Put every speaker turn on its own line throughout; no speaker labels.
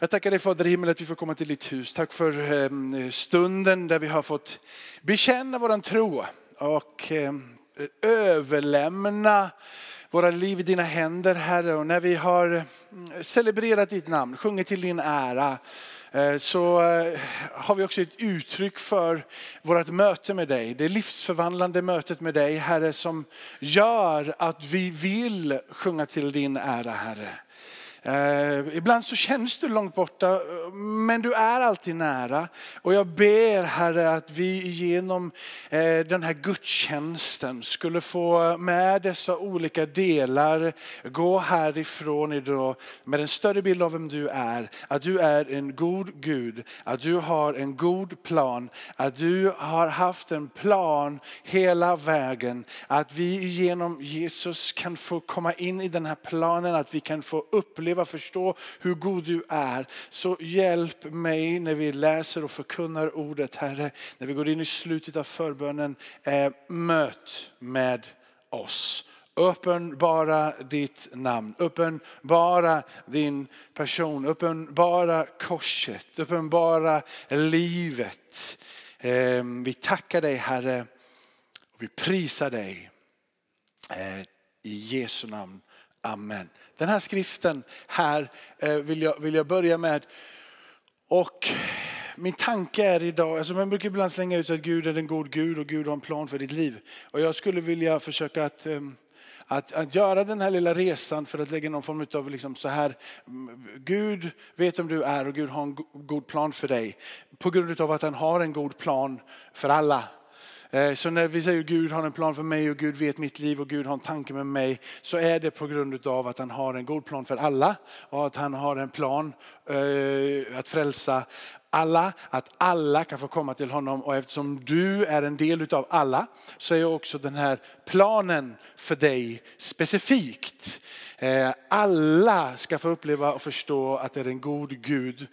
Jag tackar dig Fader i himmelen att vi får komma till ditt hus. Tack för ehm, stunden där vi har fått bekänna våran tro och ehm, överlämna våra liv i dina händer Herre. Och när vi har mm, celebrerat ditt namn, sjungit till din ära, eh, så eh, har vi också ett uttryck för vårt möte med dig. Det livsförvandlande mötet med dig Herre som gör att vi vill sjunga till din ära Herre. Eh, ibland så känns du långt borta, men du är alltid nära. Och jag ber Herre att vi genom eh, den här gudstjänsten skulle få med dessa olika delar gå härifrån idag med en större bild av vem du är. Att du är en god Gud, att du har en god plan, att du har haft en plan hela vägen. Att vi genom Jesus kan få komma in i den här planen, att vi kan få uppleva uppleva, förstå hur god du är. Så hjälp mig när vi läser och förkunnar ordet Herre. När vi går in i slutet av förbönen, eh, möt med oss. Uppenbara ditt namn, uppenbara din person, uppenbara korset, uppenbara livet. Eh, vi tackar dig Herre och vi prisar dig. Eh, I Jesu namn. Amen. Den här skriften här eh, vill jag, vill jag börja med. Och min tanke är idag, alltså man brukar ibland slänga ut att Gud är en god Gud och Gud har en plan för ditt liv. Och jag skulle vilja försöka att, eh, att, att göra den här lilla resan för att lägga någon form av liksom så här, mm, Gud vet om du är och Gud har en god plan för dig. På grund av att han har en god plan för alla. Eh, så när vi säger att Gud har en plan för mig och Gud vet mitt liv och Gud har en tanke med mig så är det på grund av att han har en god plan för alla och att han har en plan eh, att frälsa alla, att alla kan få komma till honom och eftersom du är en del av alla så är också den här planen för dig specifikt. Eh, alla ska få uppleva och förstå att det är en god Gud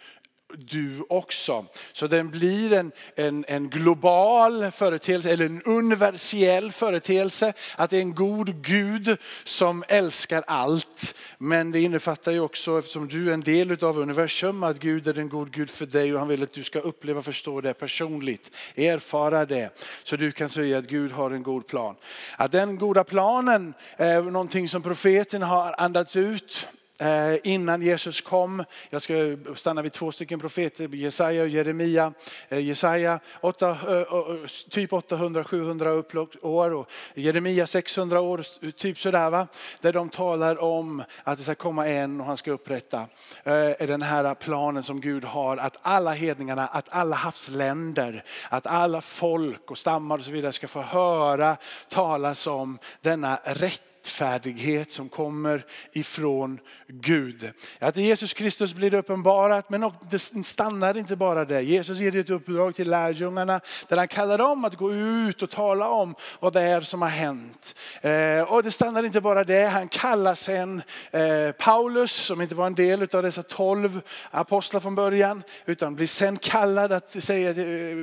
du också. Så den blir en, en, en global företeelse, eller en universell företeelse. Att det är en god Gud som älskar allt. Men det innefattar ju också, eftersom du är en del av universum, att Gud är en god Gud för dig och han vill att du ska uppleva och förstå det personligt. Erfara det. Så du kan säga att Gud har en god plan. Att den goda planen är någonting som profeten har andats ut Eh, innan Jesus kom. Jag ska stanna vid två stycken profeter, Jesaja och Jeremia. Eh, Jesaja eh, typ 800-700 år och Jeremia 600 år, typ sådär va. Där de talar om att det ska komma en och han ska upprätta den här planen som Gud har. Att alla hedningarna, att alla havsländer, att alla folk och stammar och så vidare ska få höra talas om denna rätt rättfärdighet som kommer ifrån Gud. Att Jesus Kristus blir uppenbarat men det stannar inte bara där. Jesus ger ett uppdrag till lärjungarna där han kallar dem att gå ut och tala om vad det är som har hänt. Eh, och det stannar inte bara där, han kallar sen eh, Paulus som inte var en del av dessa tolv apostlar från början utan blir sen kallad att säga eh,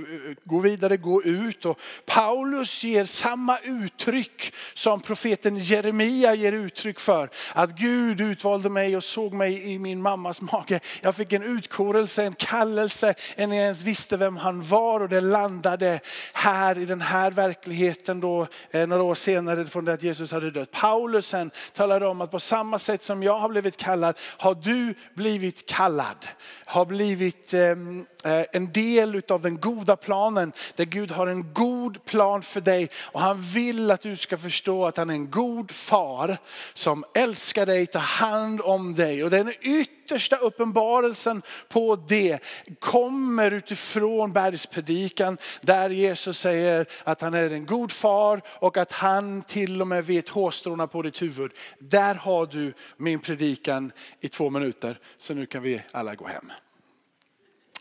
gå vidare, gå ut. Och Paulus ger samma uttryck som profeten Jeremia Jeremia ger uttryck för. Att Gud utvalde mig och såg mig i min mammas mage. Jag fick en utkorelse, en kallelse, än jag ens visste vem han var och det landade här i den här verkligheten då eh, några år senare från det att Jesus hade dött. Paulusen talade om att på samma sätt som jag har blivit kallad har du blivit kallad. Har blivit ehm, eh, en del av den goda planen där Gud har en god plan för dig och han vill att du ska förstå att han är en god far som älskar dig, tar hand om dig. Och den yttersta uppenbarelsen på det kommer utifrån bergspredikan där Jesus säger att han är en god far och att han till och med vet hårstråna på ditt huvud. Där har du min predikan i två minuter. Så nu kan vi alla gå hem.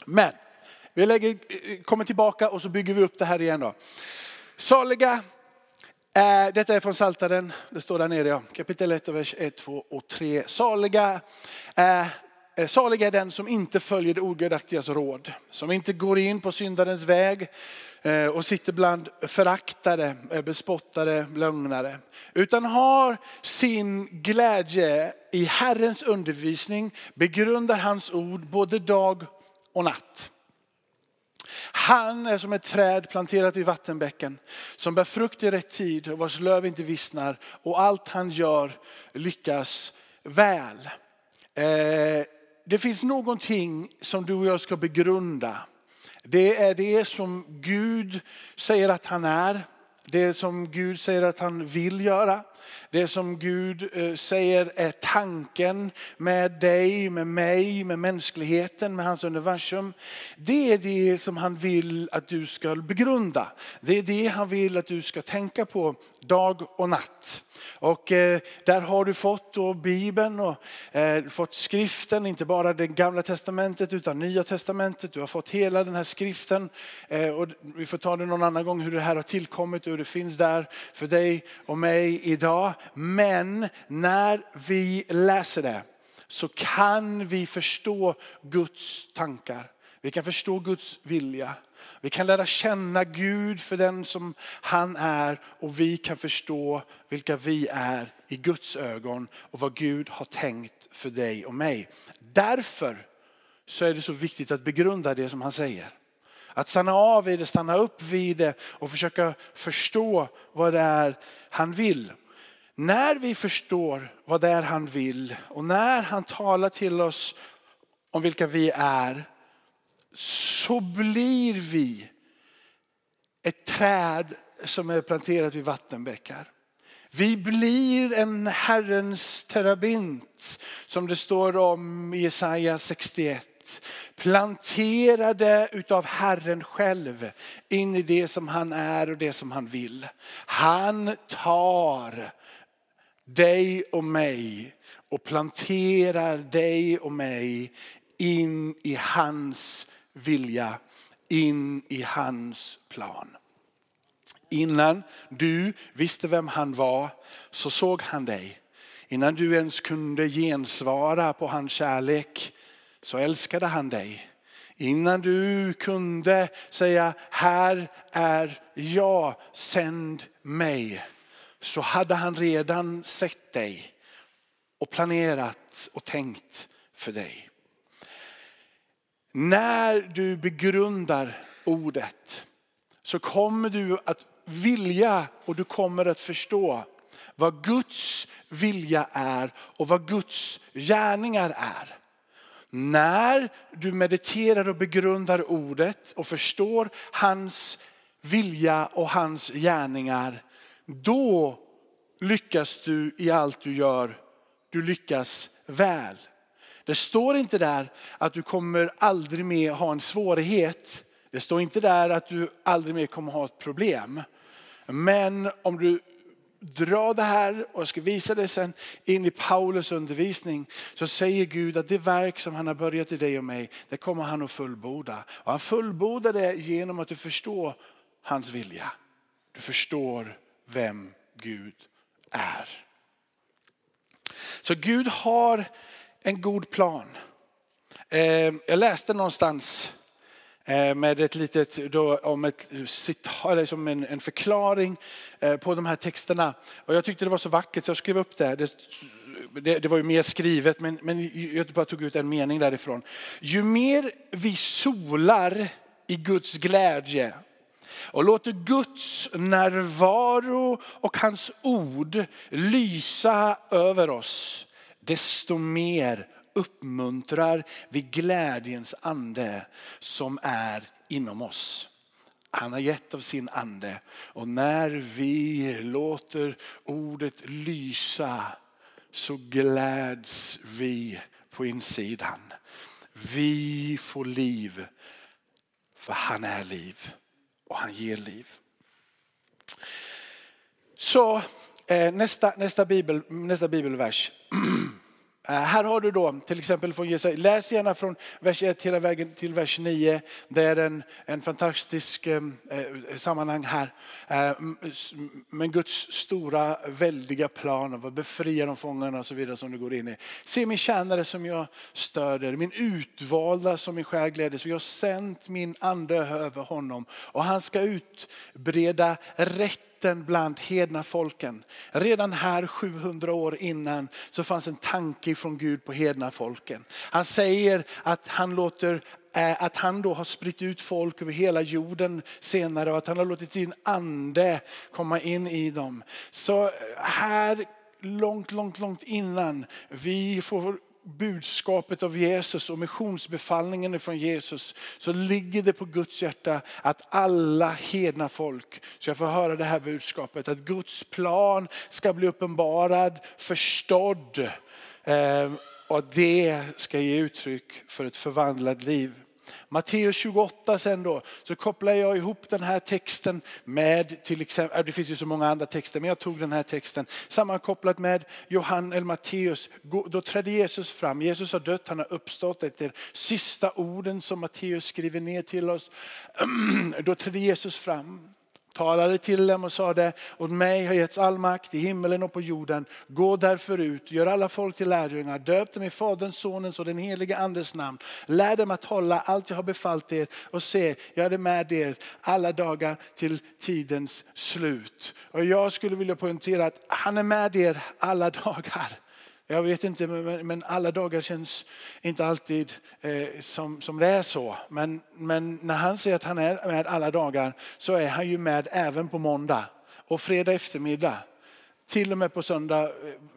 Men vi lägger, eh, kommer tillbaka och så bygger vi upp det här igen då. Saliga Eh, detta är från Saltaren. det står där nere, ja. kapitel 1, vers 1, 2 och 3. Saliga, eh, eh, saliga är den som inte följer det ogudaktigas råd, som inte går in på syndarens väg eh, och sitter bland föraktare, eh, bespottare, lögnare. Utan har sin glädje i Herrens undervisning, begrundar hans ord både dag och natt. Han är som ett träd planterat vid vattenbäcken som bär frukt i rätt tid och vars löv inte vissnar och allt han gör lyckas väl. Eh, det finns någonting som du och jag ska begrunda. Det är det som Gud säger att han är. Det som Gud säger att han vill göra. Det som Gud eh, säger är tanken med dig, med mig, med mänskligheten, med hans universum. Det är det som han vill att du ska begrunda. Det är det han vill att du ska tänka på dag och natt. Och eh, där har du fått då Bibeln och eh, fått skriften, inte bara det gamla testamentet utan nya testamentet. Du har fått hela den här skriften. Eh, och vi får ta det någon annan gång hur det här har tillkommit och hur det finns där för dig och mig idag. Men när vi läser det så kan vi förstå Guds tankar. Vi kan förstå Guds vilja. Vi kan lära känna Gud för den som han är och vi kan förstå vilka vi är i Guds ögon och vad Gud har tänkt för dig och mig. Därför så är det så viktigt att begrunda det som han säger. Att stanna av i det, stanna upp vid det och försöka förstå vad det är han vill. När vi förstår vad det är han vill och när han talar till oss om vilka vi är så blir vi ett träd som är planterat vid vattenbäckar. Vi blir en Herrens terabint som det står om i Jesaja 61. Planterade utav Herren själv in i det som han är och det som han vill. Han tar dig och mig och planterar dig och mig in i hans vilja in i hans plan. Innan du visste vem han var så såg han dig. Innan du ens kunde gensvara på hans kärlek så älskade han dig. Innan du kunde säga här är jag, sänd mig. Så hade han redan sett dig och planerat och tänkt för dig. När du begrundar ordet så kommer du att vilja och du kommer att förstå vad Guds vilja är och vad Guds gärningar är. När du mediterar och begrundar ordet och förstår hans vilja och hans gärningar, då lyckas du i allt du gör. Du lyckas väl. Det står inte där att du kommer aldrig mer ha en svårighet. Det står inte där att du aldrig mer kommer ha ett problem. Men om du drar det här och jag ska visa det sen in i Paulus undervisning så säger Gud att det verk som han har börjat i dig och mig, det kommer han att fullborda. Och han fullbordar det genom att du förstår hans vilja. Du förstår vem Gud är. Så Gud har en god plan. Eh, jag läste någonstans eh, med ett litet, då, om ett citat, eller som en, en förklaring eh, på de här texterna. Och jag tyckte det var så vackert så jag skrev upp det. Det, det, det var ju mer skrivet men, men jag bara tog ut en mening därifrån. Ju mer vi solar i Guds glädje och låter Guds närvaro och hans ord lysa över oss desto mer uppmuntrar vi glädjens ande som är inom oss. Han har gett av sin ande och när vi låter ordet lysa så gläds vi på insidan. Vi får liv för han är liv och han ger liv. Så eh, nästa, nästa, bibel, nästa bibelvers Eh, här har du då till exempel från Jesaja, läs gärna från vers 1 hela vägen till vers 9. Det är en, en fantastisk eh, eh sammanhang här. Eh, men Guds stora väldiga plan av att befria de fångarna och så vidare som du går in i. Se min tjänare som jag stöder, min utvalda som min skär gläder. Jag har sänt min ande över honom och han ska utbreda rätt mitten bland hedna folken. Redan här 700 år innan så fanns en tanke från Gud på hedna folken. Han säger att han låter eh, att han då har spritt ut folk över hela jorden senare och att han har låtit sin ande komma in i dem. Så här långt, långt, långt innan vi får budskapet av Jesus och missionsbefallningen från Jesus så ligger det på Guds hjärta att alla hedna folk ska få höra det här budskapet. Att Guds plan ska bli uppenbarad, förstådd eh, och det ska ge uttryck för ett förvandlat liv. Matteus 28 sen då, så kopplar jag ihop den här texten med till exempel, äh, det finns ju så många andra texter, men jag tog den här texten sammankopplat med Johan eller Matteus. Då trädde Jesus fram, Jesus har dött, han har uppstått efter sista orden som Matteus skriver ner till oss. Då trädde Jesus fram talade till dem och sade, åt mig har getts all makt i himmelen och på jorden. Gå därför ut, gör alla folk till lärjungar, döp dem i Faderns, Sonens och den helige Andes namn. Lär dem att hålla allt jag har befallt er och se, jag är med er alla dagar till tidens slut. Och jag skulle vilja poängtera att han är med er alla dagar. Jag vet inte, men alla dagar känns inte alltid eh, som, som det är så. Men, men när han säger att han är med alla dagar så är han ju med även på måndag och fredag eftermiddag. Till och med på söndag eh,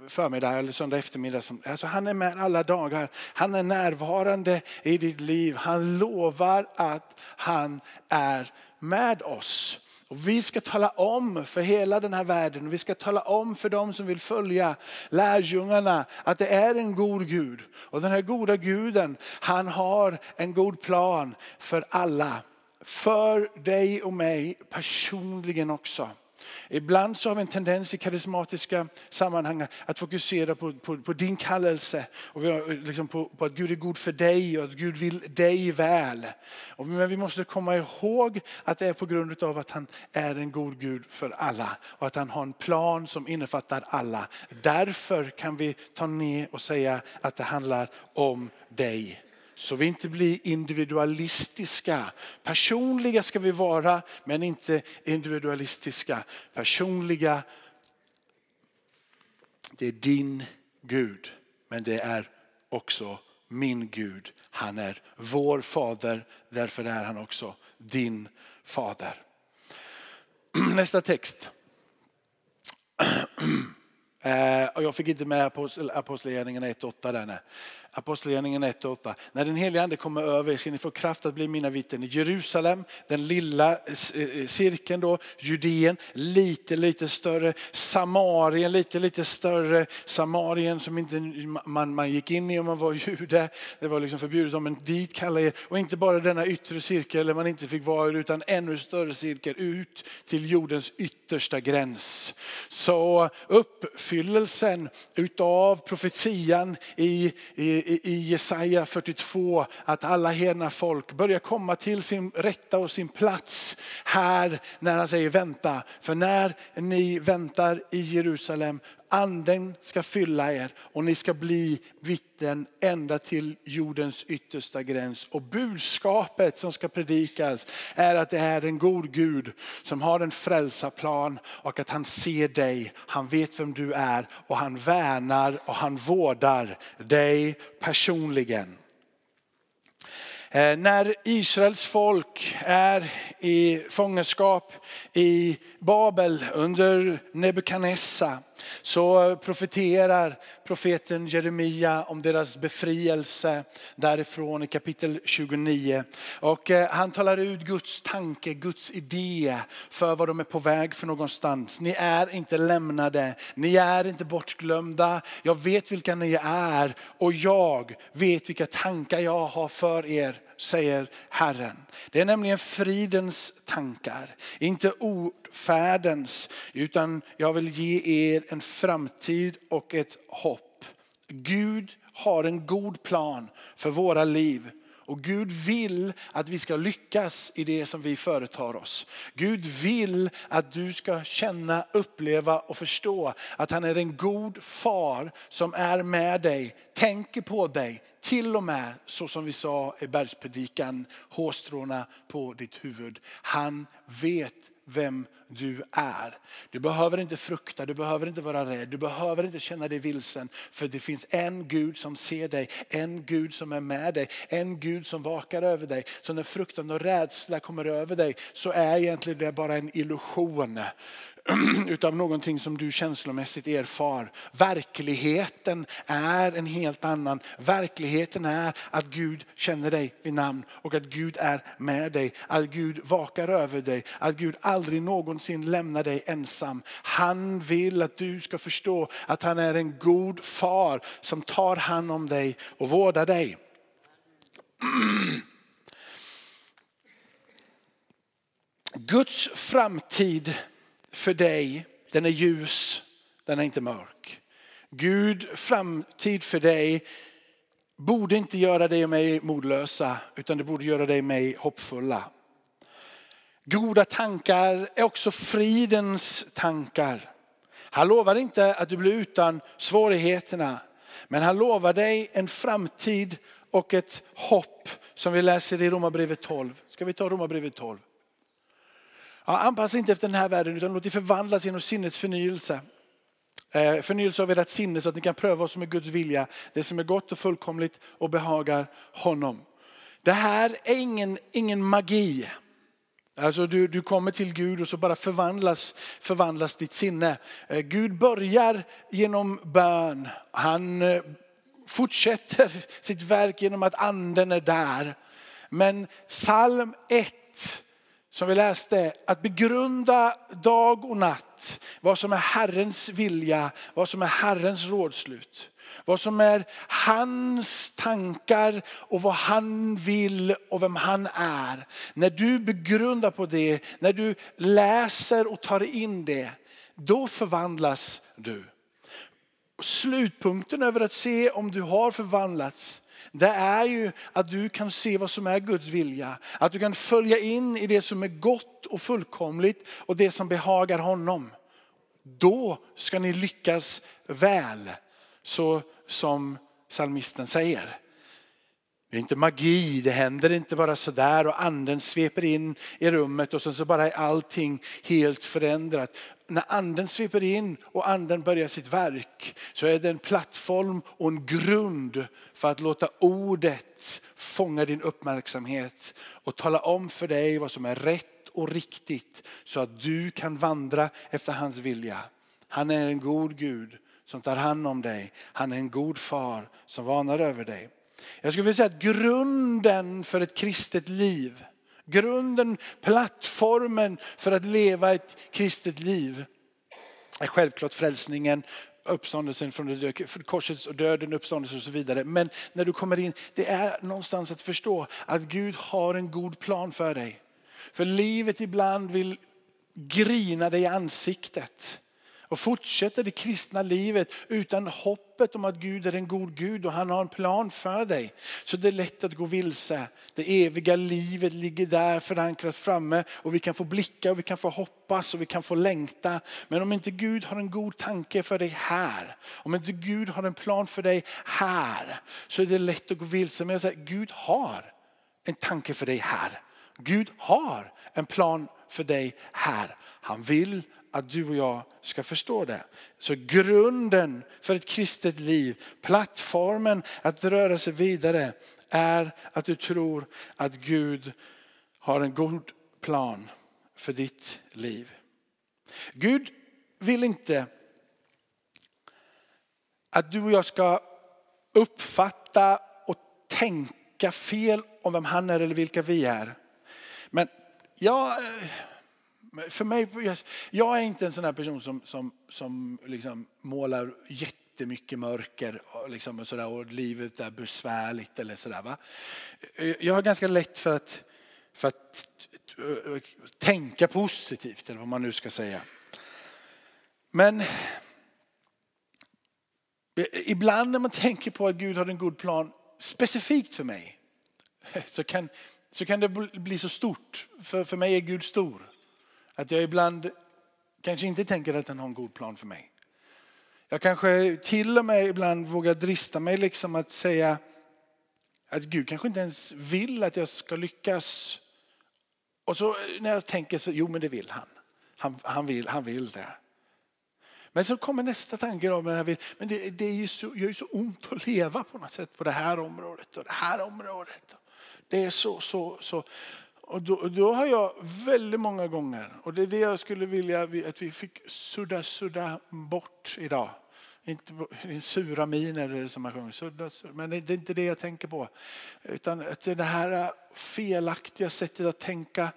förmiddag eller söndag eftermiddag. Alltså han är med alla dagar. Han är närvarande i ditt liv. Han lovar att han är med oss. Och vi ska tala om för hela den här världen, vi ska tala om för dem som vill följa lärjungarna att det är en god Gud. Och den här goda guden, han har en god plan för alla. För dig och mig personligen också. Ibland så har vi en tendens i karismatiska sammanhang att fokusera på, på, på din kallelse och eh, liksom på, på, att Gud är god för dig och att Gud vill dig väl. Och, men vi måste komma ihåg att det är på grund av att han är en god Gud för alla och att han har en plan som innefattar alla. Därför kan vi ta ner och säga att det handlar om dig. Så vi inte blir individualistiska. Personliga ska vi vara, men inte individualistiska. Personliga, det är din Gud, men det är också min Gud. Han är vår fader, därför är han också din fader. Nästa text. Eh, jag fick inte med Apostlagärningarna 1.8 där. Apostlagärningarna 1 8. När den helige ande kommer över er ska ni få kraft att bli mina vittnen i Jerusalem, den lilla eh, eh, cirkeln då, Judeen, lite lite större, Samarien lite lite större, Samarien som inte man, man gick in i om man var jude, det var liksom förbjudet, men dit kallar er, och inte bara denna yttre cirkel där man inte fick vara utan ännu större cirkel ut till jordens yttersta gräns. Så uppfyllelsen utav profetian i, i i Jesaja 42 att alla hedna folk börjar komma till sin rätta och sin plats här när han säger vänta. För när ni väntar i Jerusalem anden ska fylla er och ni ska bli vittnen ända till jordens yttersta gräns. Och budskapet som ska predikas är att det är en god Gud som har en frälsarplan och att han ser dig, han vet vem du är och han värnar och han vårdar dig personligen. Eh, när Israels folk är i fångenskap i Babel under Nebukadnessar så profeterar profeten Jeremia om deras befrielse därifrån i kapitel 29. Och eh, han talar ut Guds tanke, Guds idé för vad de är på väg för någonstans. Ni är inte lämnade, ni är inte bortglömda. Jag vet vilka ni är och jag vet vilka tankar jag har för er säger Herren. Det är nämligen fridens tankar, inte ofärdens, utan jag vill ge er en framtid och ett hopp. Gud har en god plan för våra liv. Och Gud vill att vi ska lyckas i det som vi företar oss. Gud vill att du ska känna, uppleva och förstå att han är en god far som är med dig, tänker på dig, till och med så som vi sa i bergspredikan, hårstråna på ditt huvud. Han vet vem du är. Du behöver inte frukta, du behöver inte vara rädd, du behöver inte känna dig vilsen. För det finns en Gud som ser dig, en Gud som är med dig, en Gud som vakar över dig. Så när fruktan och rädsla kommer över dig så är egentligen det bara en illusion. utav någonting som du känslomässigt erfar. Verkligheten är en helt annan. Verkligheten är att Gud känner dig vid namn och att Gud är med dig. Att Gud vakar över dig. Att Gud aldrig någonsin lämnar dig ensam. Han vill att du ska förstå att han är en god far som tar hand om dig och vårdar dig. Guds framtid för dig, den är ljus, den är inte mörk. Gud framtid för dig borde inte göra dig och mig modlösa utan det borde göra dig och mig hoppfulla. Goda tankar är också fridens tankar. Han lovar inte att du blir utan svårigheterna. Men han lovar dig en framtid och ett hopp som vi läser i Romarbrevet 12. Ska vi ta Romarbrevet 12? Ja, anpassa inte efter den här världen utan låt dig förvandlas genom sinnets förnyelse. Eh, förnyelse av ert sinne så att ni kan pröva vad som är Guds vilja. Det som är gott och fullkomligt och behagar honom. Det här är ingen, ingen magi. Alltså du, du kommer till Gud och så bara förvandlas, förvandlas ditt sinne. Eh, Gud börjar genom bön. Han eh, fortsätter sitt verk genom att anden är där. Men psalm 1 som vi läste, att begrunda dag och natt vad som är Herrens vilja, vad som är Herrens rådslut. Vad som är hans tankar och vad han vill och vem han är. När du begrundar på det, när du läser och tar in det, då förvandlas du. Slutpunkten över att se om du har förvandlats, det är ju att du kan se vad som är Guds vilja. Att du kan följa in i det som är gott och fullkomligt och det som behagar honom. Då ska ni lyckas väl, så som salmisten säger. Det är inte magi, det händer inte bara sådär och anden sveper in i rummet och sen så bara är allting helt förändrat. När anden sveper in och anden börjar sitt verk så är det en plattform och en grund för att låta ordet fånga din uppmärksamhet och tala om för dig vad som är rätt och riktigt så att du kan vandra efter hans vilja. Han är en god Gud som tar hand om dig. Han är en god far som varnar över dig. Jag skulle vilja säga att grunden för ett kristet liv, grunden, plattformen för att leva ett kristet liv är självklart frälsningen, uppståndelsen från det död, korsets och döden, uppståndelsen och så vidare. Men när du kommer in, det är någonstans att förstå att Gud har en god plan för dig. För livet ibland vill grina dig i ansiktet och fortsätter det kristna livet utan hoppet om att Gud är en god Gud och han har en plan för dig. Så det är lätt att gå vilse. Det eviga livet ligger där förankrat framme och vi kan få blicka och vi kan få hoppas och vi kan få längta. Men om inte Gud har en god tanke för dig här, om inte Gud har en plan för dig här, så är det lätt att gå vilse. Men jag säger, Gud har en tanke för dig här. Gud har en plan för dig här. Han vill att du och jag ska förstå det. Så grunden för ett kristet liv, plattformen att röra sig vidare är att du tror att Gud har en god plan för ditt liv. Gud vill inte att du och jag ska uppfatta och tänka fel om vem han är eller vilka vi är. Men jag eh, för mig, jag är inte en sån här person som, som, som liksom målar jättemycket mörker och, liksom och, sådär, och livet är besvärligt eller sådär. Va? Jag har ganska lätt för att, för att tänka positivt eller vad man nu ska säga. Men eh, Ibland när man tänker på att Gud har en god plan specifikt för mig så kan, så kan det bli så stort. För, för mig är Gud stor. Att jag ibland kanske inte tänker att han har en god plan för mig. Jag kanske till och med ibland vågar drista mig liksom att säga att Gud kanske inte ens vill att jag ska lyckas. Och så när jag tänker så, jo men det vill han. Han, han, vill, han vill det. Men så kommer nästa tanke då, men, det, det är ju så, gör ju så ont att leva på något sätt på det här området och det här området. Det är så, så, så. Och då, då, har jag väldigt många gånger, och det är det jag skulle vilja att vi fick sudda, sudda bort idag. Inte sura miner som man sjunger, sudda, sudda, men det är inte det jag tänker på. Utan att det här felaktiga sättet att tänka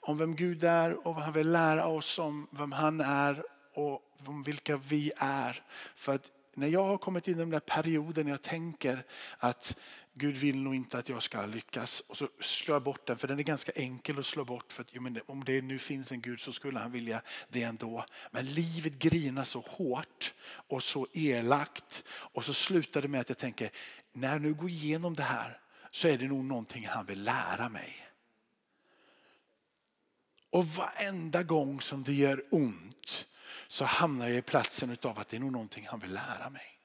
om vem Gud är och vad han vill lära oss om vem han är och om vilka vi är. För att när jag har kommit in i den där perioden när jag tänker att Gud vill nog inte att jag ska lyckas och så slår jag bort den för den är ganska enkel att slå bort för att jo, om det nu finns en Gud så skulle han vilja det ändå. Men livet grinar så hårt och så elakt och så slutar det med att jag tänker när jag nu går igenom det här så är det nog någonting han vill lära mig. Och varenda gång som det gör ont så hamnar jag i platsen av att det är nog någonting han vill lära mig.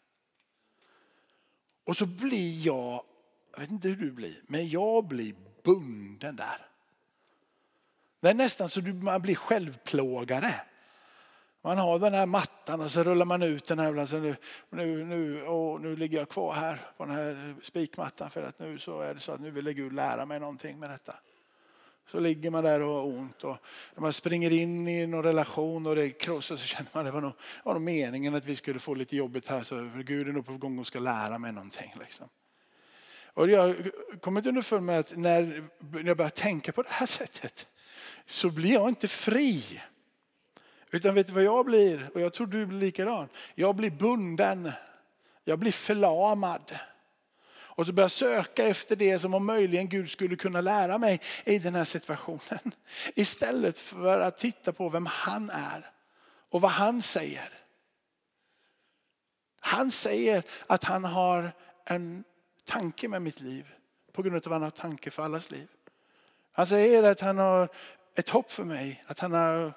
Och så blir jag, jag vet inte hur du blir, men jag blir bunden där. Det är nästan så att man blir självplågare. Man har den här mattan och så rullar man ut den här. Alltså nu, nu, nu, och nu ligger jag kvar här på den här spikmattan för att nu så är det så att nu vill Gud lära mig någonting med detta. Så ligger man där och har ont. Och när man springer in i någon relation och det krossar så känner man att det var nog, var nog meningen att vi skulle få lite jobbigt här. Så Gud är nog på gång och ska lära mig någonting. Liksom. Och jag har kommit underfund med att när jag börjar tänka på det här sättet så blir jag inte fri. Utan vet du vad jag blir? Och jag tror du blir likadan. Jag blir bunden. Jag blir förlamad. Och så börjar jag söka efter det som om möjligen Gud skulle kunna lära mig i den här situationen. Istället för att titta på vem han är och vad han säger. Han säger att han har en tanke med mitt liv på grund av att han har tanke för allas liv. Han säger att han har ett hopp för mig, att han har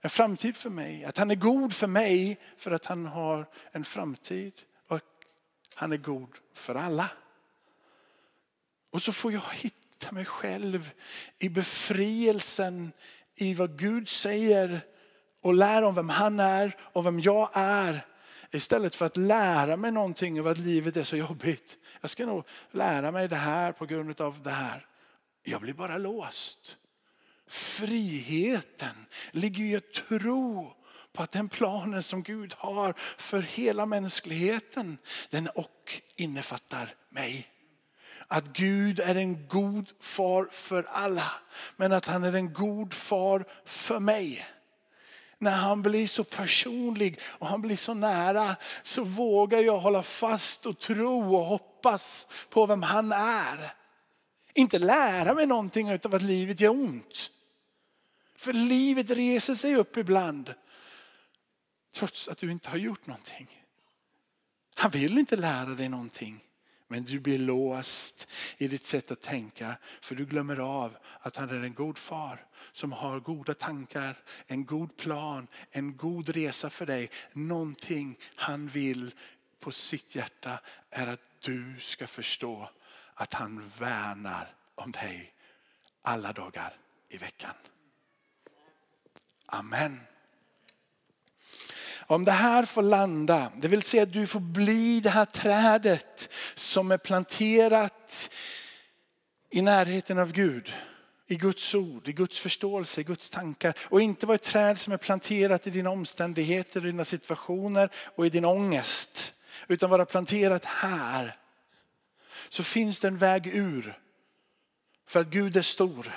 en framtid för mig, att han är god för mig för att han har en framtid och han är god för alla. Och så får jag hitta mig själv i befrielsen i vad Gud säger och lära om vem han är och vem jag är. Istället för att lära mig någonting av att livet är så jobbigt. Jag ska nog lära mig det här på grund av det här. Jag blir bara låst. Friheten ligger i att tro på att den planen som Gud har för hela mänskligheten, den och innefattar mig att Gud är en god far för alla. Men att han är en god far för mig. När han blir så personlig och han blir så nära så vågar jag hålla fast och tro och hoppas på vem han är. Inte lära mig någonting av att livet gör ont. För livet reser sig upp ibland. Trots att du inte har gjort någonting. Han vill inte lära dig någonting. Men du blir låst i ditt sätt att tänka för du glömmer av att han är en god far som har goda tankar, en god plan, en god resa för dig. Någonting han vill på sitt hjärta är att du ska förstå att han värnar om dig alla dagar i veckan. Amen. Om det här får landa, det vill säga att du får bli det här trädet som är planterat i närheten av Gud. I Guds ord, i Guds förståelse, i Guds tankar. Och inte vara ett träd som är planterat i dina omständigheter, i dina situationer och i din ångest. Utan vara planterat här. Så finns det en väg ur. För att Gud är stor.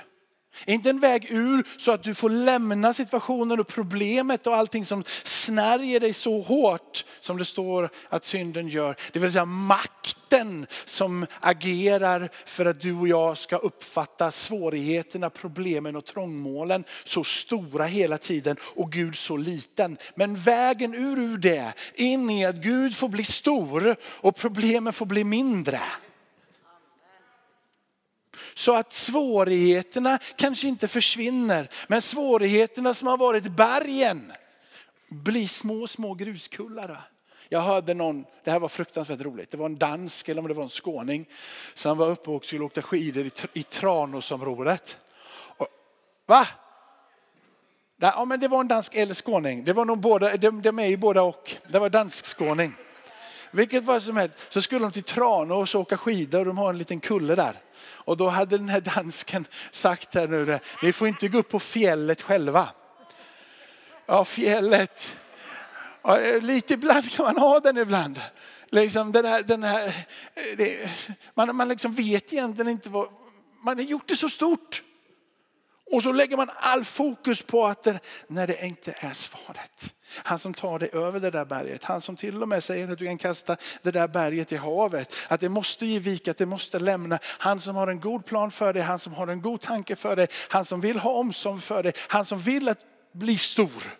Inte en väg ur så att du får lämna situationen och problemet och allting som snärjer dig så hårt som det står att synden gör. Det vill säga makten som agerar för att du och jag ska uppfatta svårigheterna, problemen och trångmålen så stora hela tiden och Gud så liten. Men vägen ur, ur det in i att Gud får bli stor och problemen får bli mindre. Så att svårigheterna kanske inte försvinner, men svårigheterna som har varit bergen blir små, små gruskullar. Jag hörde någon, det här var fruktansvärt roligt, det var en dansk eller om det var en skåning som var uppe och skulle åka skidor i, i Tranåsområdet. Och, va? Ja, men det var en dansk eller skåning. Det var nog båda, de, de är ju båda och. Det var dansk skåning. Vilket var som helst så skulle de till Tranås och åka skidor och de har en liten kulle där. Och då hade den här dansken sagt här nu, ni får inte gå upp på fjället själva. Ja, fjället. Ja, lite ibland kan man ha den ibland. Liksom den här, den här, det, man, man liksom vet egentligen inte vad, man har gjort det så stort. Och så lägger man all fokus på att det, när det inte är svaret. Han som tar dig över det där berget. Han som till och med säger att du kan kasta det där berget i havet. Att det måste ge vika, att det måste lämna. Han som har en god plan för dig, han som har en god tanke för dig. Han som vill ha omsorg för dig. Han som vill att bli stor.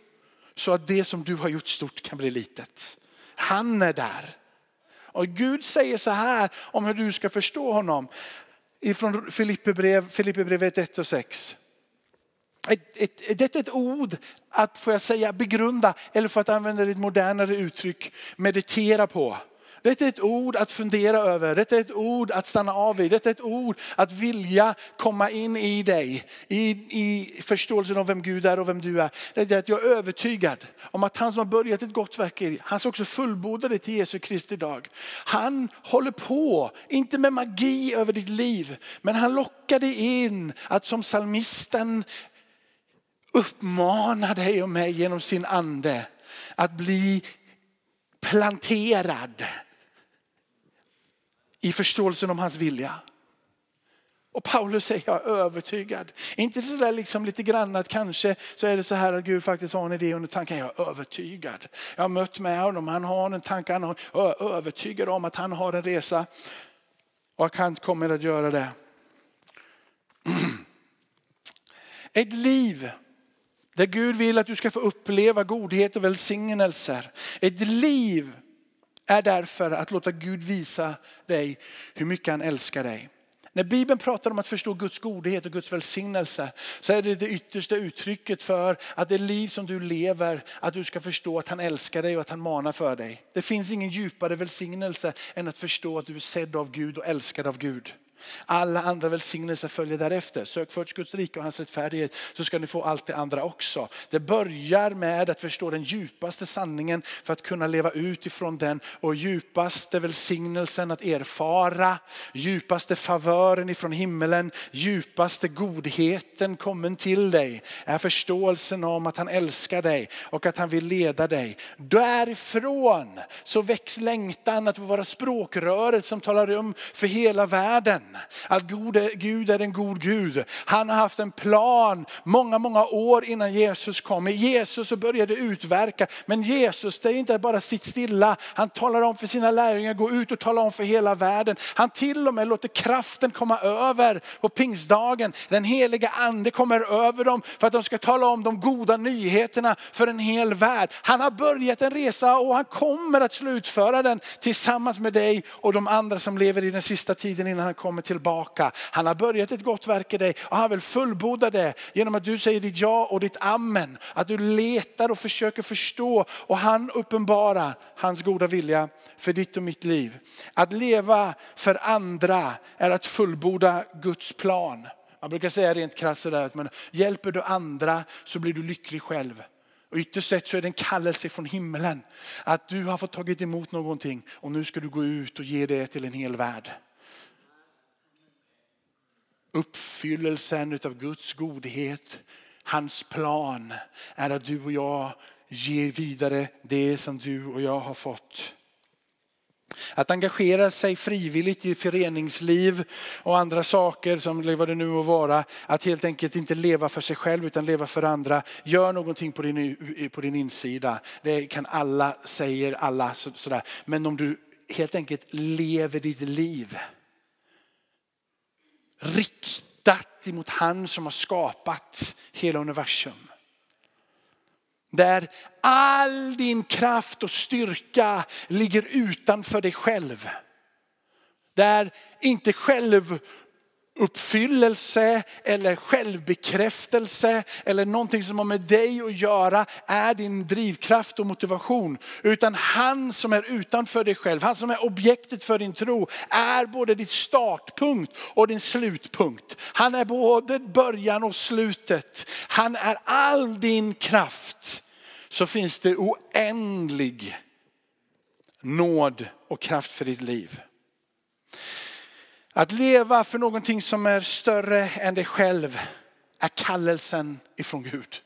Så att det som du har gjort stort kan bli litet. Han är där. Och Gud säger så här om hur du ska förstå honom. Ifrån Filipperbrevet 1 och 6. Ett, ett, detta är ett ord att, får jag säga, begrunda eller för att använda ett modernare uttryck, meditera på. Detta är ett ord att fundera över, detta är ett ord att stanna av i, detta är ett ord att vilja komma in i dig, i, i förståelsen av vem Gud är och vem du är. Det är att jag är övertygad om att han som har börjat ett gott verk i han ska också fullborda det till Jesu Kristi dag. Han håller på, inte med magi över ditt liv, men han lockar dig in att som salmisten uppmanar dig och mig genom sin ande att bli planterad i förståelsen om hans vilja. Och Paulus säger jag är övertygad. Inte så där liksom lite grann att kanske så är det så här att Gud faktiskt har en idé under tanken. Jag är övertygad. Jag har mött med honom, han har en tanke, han har, jag är övertygad om att han har en resa. Och att han kommer att göra det. Ett liv där Gud vill att du ska få uppleva godhet och välsignelser. Ett liv är därför att låta Gud visa dig hur mycket han älskar dig. När Bibeln pratar om att förstå Guds godhet och Guds välsignelse så är det det yttersta uttrycket för att det liv som du lever, att du ska förstå att han älskar dig och att han manar för dig. Det finns ingen djupare välsignelse än att förstå att du är sedd av Gud och älskad av Gud. Alla andra välsignelser följer därefter. Sök först Guds rike och hans rättfärdighet så ska ni få allt det andra också. Det börjar med att förstå den djupaste sanningen för att kunna leva utifrån den och djupaste välsignelsen att erfara, djupaste favören ifrån himmelen, djupaste godheten kommen till dig är förståelsen om att han älskar dig och att han vill leda dig. Därifrån så väcks längtan att få vara språkröret som talar om för hela världen att Gud är en god Gud. Han har haft en plan många, många år innan Jesus kom. I Jesus så började utverka. Men Jesus, det är inte bara sitt stilla. Han talar om för sina lärjungar, gå ut och tala om för hela världen. Han till och med låter kraften komma över på pingstdagen. Den heliga ande kommer över dem för att de ska tala om de goda nyheterna för en hel värld. Han har börjat en resa och han kommer att slutföra den tillsammans med dig och de andra som lever i den sista tiden innan han kommer kommer tillbaka. Han har börjat ett gott verk i dig och han vill fullborda det genom att du säger ditt ja och ditt amen. Att du letar och försöker förstå och han uppenbarar hans goda vilja för ditt och mitt liv. Att leva för andra är att fullborda Guds plan. Man brukar säga rent krasst sådär att men hjälper du andra så blir du lycklig själv. Och ytterst sett så är det en kallelse från himlen. Att du har fått tagit emot någonting och nu ska du gå ut och ge det till en hel värld uppfyllelsen av Guds godhet, hans plan är att du och jag ger vidare det som du och jag har fått. Att engagera sig frivilligt i föreningsliv och andra saker som vad det nu må vara. Att helt enkelt inte leva för sig själv utan leva för andra. Gör någonting på din, på din insida. Det kan alla, säger alla. sådär. Men om du helt enkelt lever ditt liv riktat emot han som har skapat hela universum. Där all din kraft och styrka ligger utanför dig själv. Där inte själv uppfyllelse eller självbekräftelse eller någonting som har med dig att göra är din drivkraft och motivation. Utan han som är utanför dig själv, han som är objektet för din tro är både ditt startpunkt och din slutpunkt. Han är både början och slutet. Han är all din kraft. Så finns det oändlig nåd och kraft för ditt liv. Att leva för någonting som är större än dig själv är kallelsen ifrån Gud.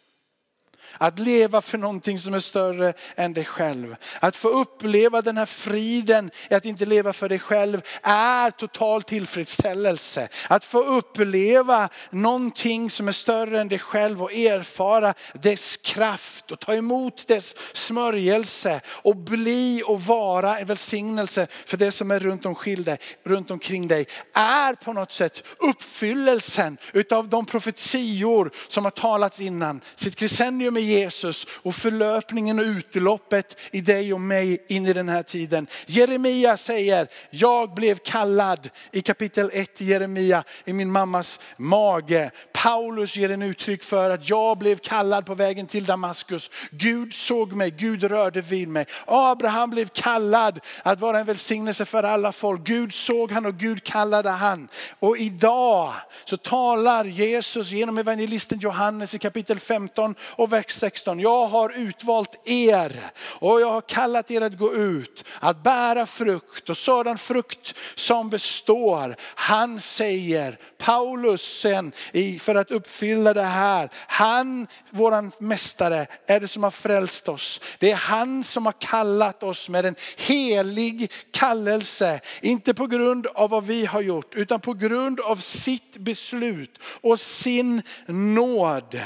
Att leva för någonting som är större än dig själv. Att få uppleva den här friden i att inte leva för dig själv är total tillfredsställelse. Att få uppleva någonting som är större än dig själv och erfara dess kraft och ta emot dess smörjelse och bli och vara en välsignelse för det som är runt omkring dig, runt omkring dig är på något sätt uppfyllelsen utav de profetior som har talats innan. Sitt Crescendium Jesus och förlöpningen och utloppet i dig och mig in i den här tiden. Jeremia säger, jag blev kallad i kapitel 1 i Jeremia i min mammas mage. Paulus ger en uttryck för att jag blev kallad på vägen till Damaskus. Gud såg mig, Gud rörde vid mig. Abraham blev kallad att vara en välsignelse för alla folk. Gud såg han och Gud kallade han. Och idag så talar Jesus genom evangelisten Johannes i kapitel 15 och vers 16. Jag har utvalt er och jag har kallat er att gå ut, att bära frukt och sådan frukt som består. Han säger, Paulus sen, för att uppfylla det här, han, våran mästare, är det som har frälst oss. Det är han som har kallat oss med en helig kallelse. Inte på grund av vad vi har gjort, utan på grund av sitt beslut och sin nåd.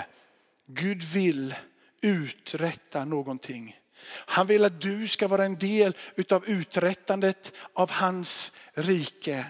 Gud vill uträtta någonting. Han vill att du ska vara en del utav uträttandet av hans rike.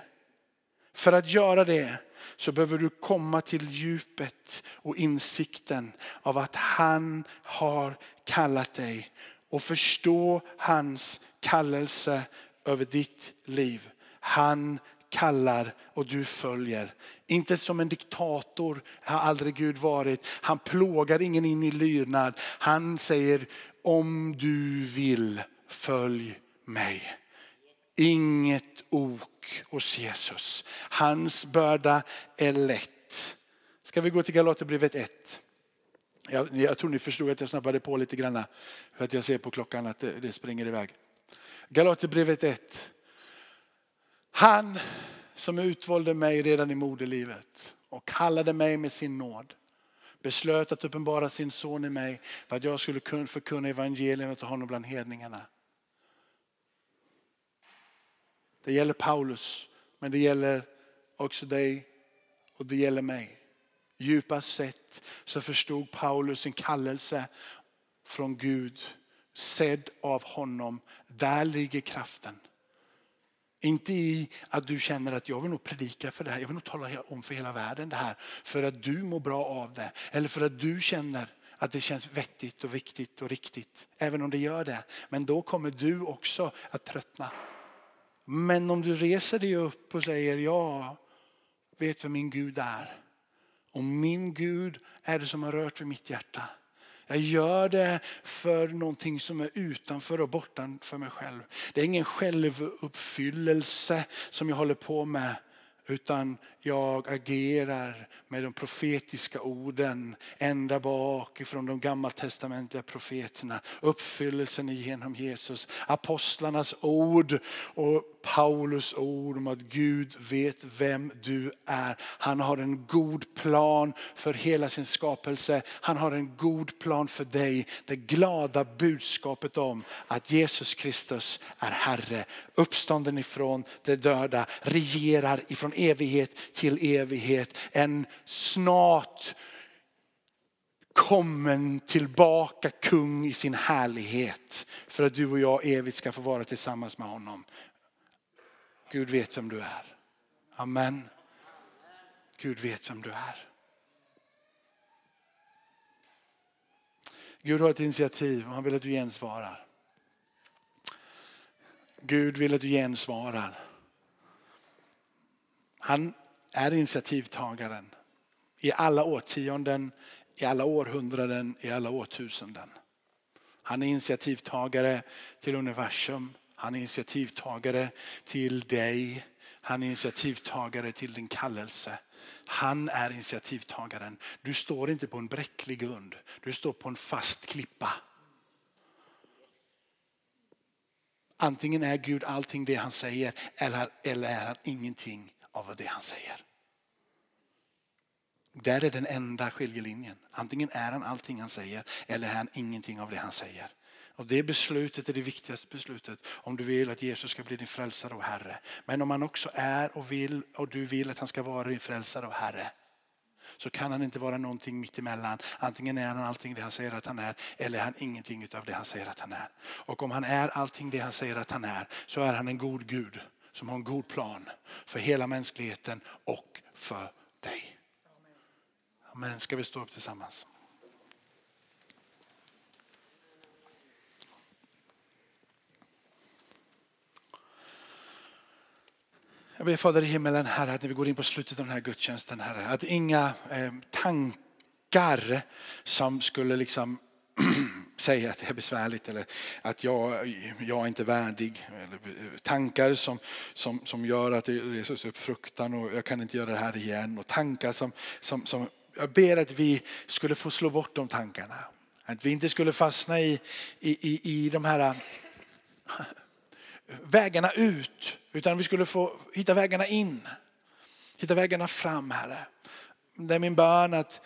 För att göra det så behöver du komma till djupet och insikten av att han har kallat dig och förstå hans kallelse över ditt liv. Han kallar och du följer. Inte som en diktator har aldrig Gud varit. Han plågar ingen in i lydnad. Han säger om du vill följ mig. Inget ok hos Jesus. Hans börda är lätt. Ska vi gå till Galaterbrevet 1? Jag, jag tror ni förstod att jag snabbade på lite grann. För att jag ser på klockan att det, det springer iväg. Galaterbrevet 1. Han som utvalde mig redan i moderlivet och kallade mig med sin nåd. Beslöt att uppenbara sin son i mig för att jag skulle kunna förkunna evangeliet och honom bland hedningarna. Det gäller Paulus, men det gäller också dig och det gäller mig. Djupast sett så förstod Paulus sin kallelse från Gud, sedd av honom. Där ligger kraften. Inte i att du känner att jag vill nog predika för det här. Jag vill nog tala om för hela världen det här. För att du mår bra av det. Eller för att du känner att det känns vettigt och viktigt och riktigt. Även om det gör det. Men då kommer du också att tröttna. Men om du reser dig upp och säger ja, vet vem min Gud är. Och min Gud är det som har rört vid mitt hjärta. Jag gör det för någonting som är utanför och bortanför mig själv. Det är ingen självuppfyllelse som jag håller på med. Utan jag agerar med de profetiska orden ända bak ifrån de gammaltestamentliga profeterna. Uppfyllelsen genom Jesus, apostlarnas ord och Paulus ord om att Gud vet vem du är. Han har en god plan för hela sin skapelse. Han har en god plan för dig. Det glada budskapet om att Jesus Kristus är Herre, uppstånden ifrån de döda, regerar ifrån evighet till evighet. En snart kommen tillbaka kung i sin härlighet för att du och jag evigt ska få vara tillsammans med honom. Gud vet vem du är. Amen. Gud vet vem du är. Gud har ett initiativ och han vill att du gensvarar. Gud vill att du gensvarar. Han är initiativtagaren i alla årtionden, i alla århundraden, i alla årtusenden. Han är initiativtagare till universum. Han är initiativtagare till dig. Han är initiativtagare till din kallelse. Han är initiativtagaren. Du står inte på en bräcklig grund. Du står på en fast klippa. Antingen är Gud allting det han säger eller, eller är han ingenting av det han säger. Där är den enda skiljelinjen. Antingen är han allting han säger eller är han ingenting av det han säger. Och det beslutet är det viktigaste beslutet om du vill att Jesus ska bli din frälsare och Herre. Men om han också är och vill och du vill att han ska vara din frälsare och Herre så kan han inte vara någonting mittemellan. Antingen är han allting det han säger att han är eller är han ingenting av det han säger att han är. Och om han är allting det han säger att han är så är han en god Gud som har en god plan för hela mänskligheten och för dig. Amen, ska vi stå upp tillsammans? Jag ber Fader i himmelen, Herre, att när vi går in på slutet av den här gudstjänsten, Herre, att inga eh, tankar som skulle liksom säga att det är besvärligt eller att jag, jag är inte värdig. Eller eh, tankar som, som, som gör att det reses upp fruktan och jag kan inte göra det här igen. Och tankar som, som, som jag ber att vi skulle få slå bort de tankarna. Att vi inte skulle fastna i, i, i, i de här vägarna ut. Utan vi skulle få hitta vägarna in. Hitta vägarna fram Herre. Det är min bön att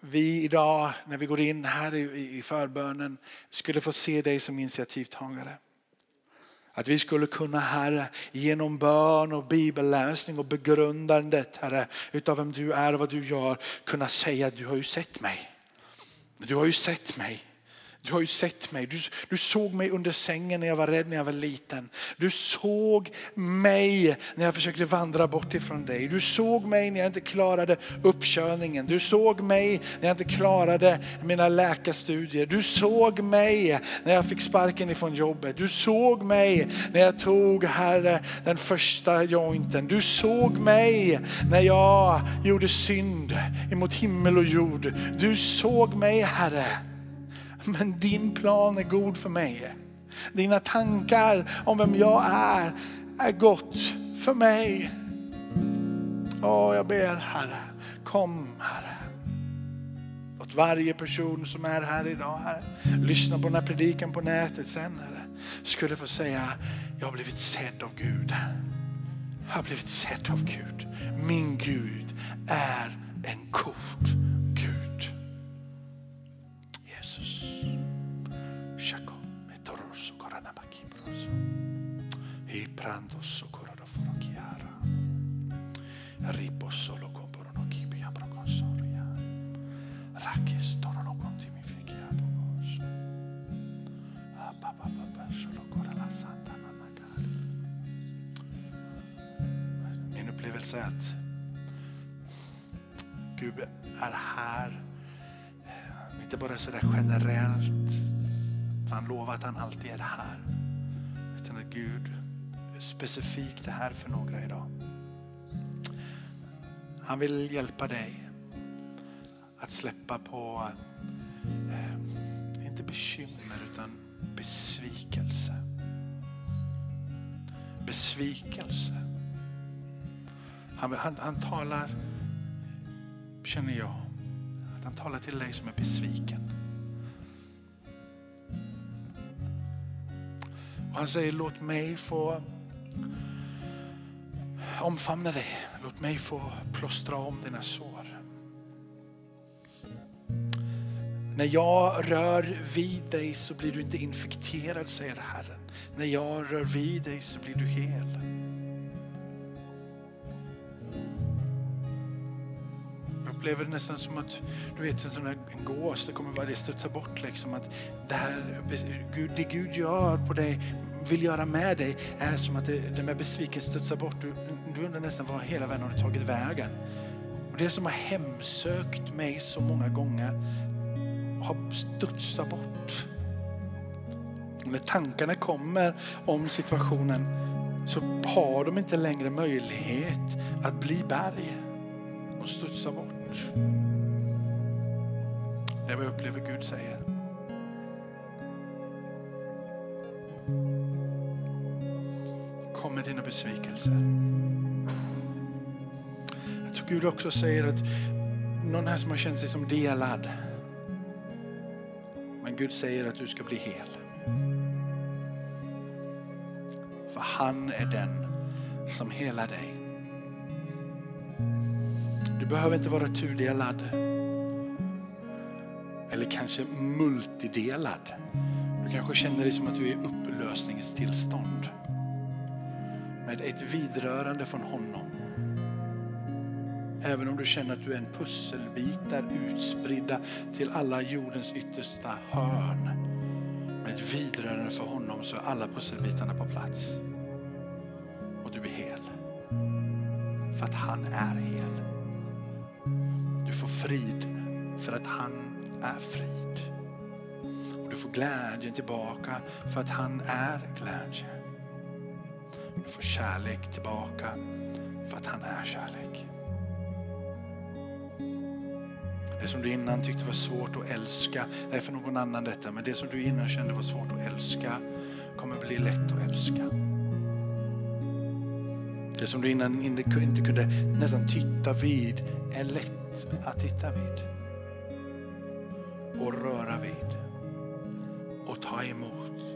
vi idag när vi går in här i förbönen skulle få se dig som initiativtagare. Att vi skulle kunna Herre genom bön och bibelläsning och begrundandet Herre utav vem du är och vad du gör kunna säga att du har ju sett mig. Du har ju sett mig. Du har ju sett mig. Du, du, såg mig under sängen när jag var rädd när jag var liten. Du såg mig när jag försökte vandra bort ifrån dig. Du såg mig när jag inte klarade uppkörningen. Du såg mig när jag inte klarade mina läkarstudier. Du såg mig när jag fick sparken ifrån jobbet. Du såg mig när jag tog Herre den första jointen. Du såg mig när jag gjorde synd emot himmel och jord. Du såg mig Herre men din plan är god för mig. Dina tankar om vem jag är, är gott för mig. Åh, jag ber Herre, kom Herre. Låt varje person som är här idag, Herre, lyssna på den här predikan på nätet sen, Herre, skulle få säga, jag har blivit sedd av Gud. Jag har blivit sedd av Gud. Min Gud är en god prando socorro foro chiara. Ripo solo comporono kipi abro consoria. Rakis torono contini fiki abogos. papà papà solo cora la santa mamma nanakari. Min upplevelse är att Gud är här. Eh, inte bara sådär generellt. Han lovar att han alltid är här. Utan att Gud specifikt det här för några idag. Han vill hjälpa dig att släppa på, eh, inte bekymmer utan besvikelse. Besvikelse. Han, han, han talar, känner jag, att han talar till dig som är besviken. Han säger låt mig få Omfamna dig. Låt mig få plåstra om dina sår. När jag rör vid dig så blir du inte infekterad, säger Herren. När jag rör vid dig så blir du hel. Upplever det nästan som att du vet en sån här en gås, det kommer bara det studsa bort liksom att det här, Gud, det Gud gör på dig, vill göra med dig är som att det, den där besvikelsen studsar bort. Du, du undrar nästan var hela världen har tagit vägen. Och det som har hemsökt mig så många gånger har studsat bort. när tankarna kommer om situationen så har de inte längre möjlighet att bli berg och studsa bort. Det är vad jag upplever Gud säger. Kom med dina besvikelser. Jag tror Gud också säger att någon här som har känt sig som delad men Gud säger att du ska bli hel. För han är den som helar dig. Du behöver inte vara tudelad. Eller kanske multidelad. Du kanske känner dig som att du är i upplösningstillstånd. Med ett vidrörande från honom Även om du känner att du är en pusselbitar utspridda till alla jordens yttersta hörn. Med ett vidrörande för honom så är alla pusselbitarna på plats. Och du är hel. För att han är hel. Frid för att han är frid. Och du får glädjen tillbaka för att han är glädje. Du får kärlek tillbaka för att han är kärlek. Det som du innan tyckte var svårt att älska, det är för någon annan detta, men det som du innan kände var svårt att älska kommer bli lätt att älska. Det som du innan inte kunde nästan titta vid är lätt att titta vid. Och röra vid. Och ta emot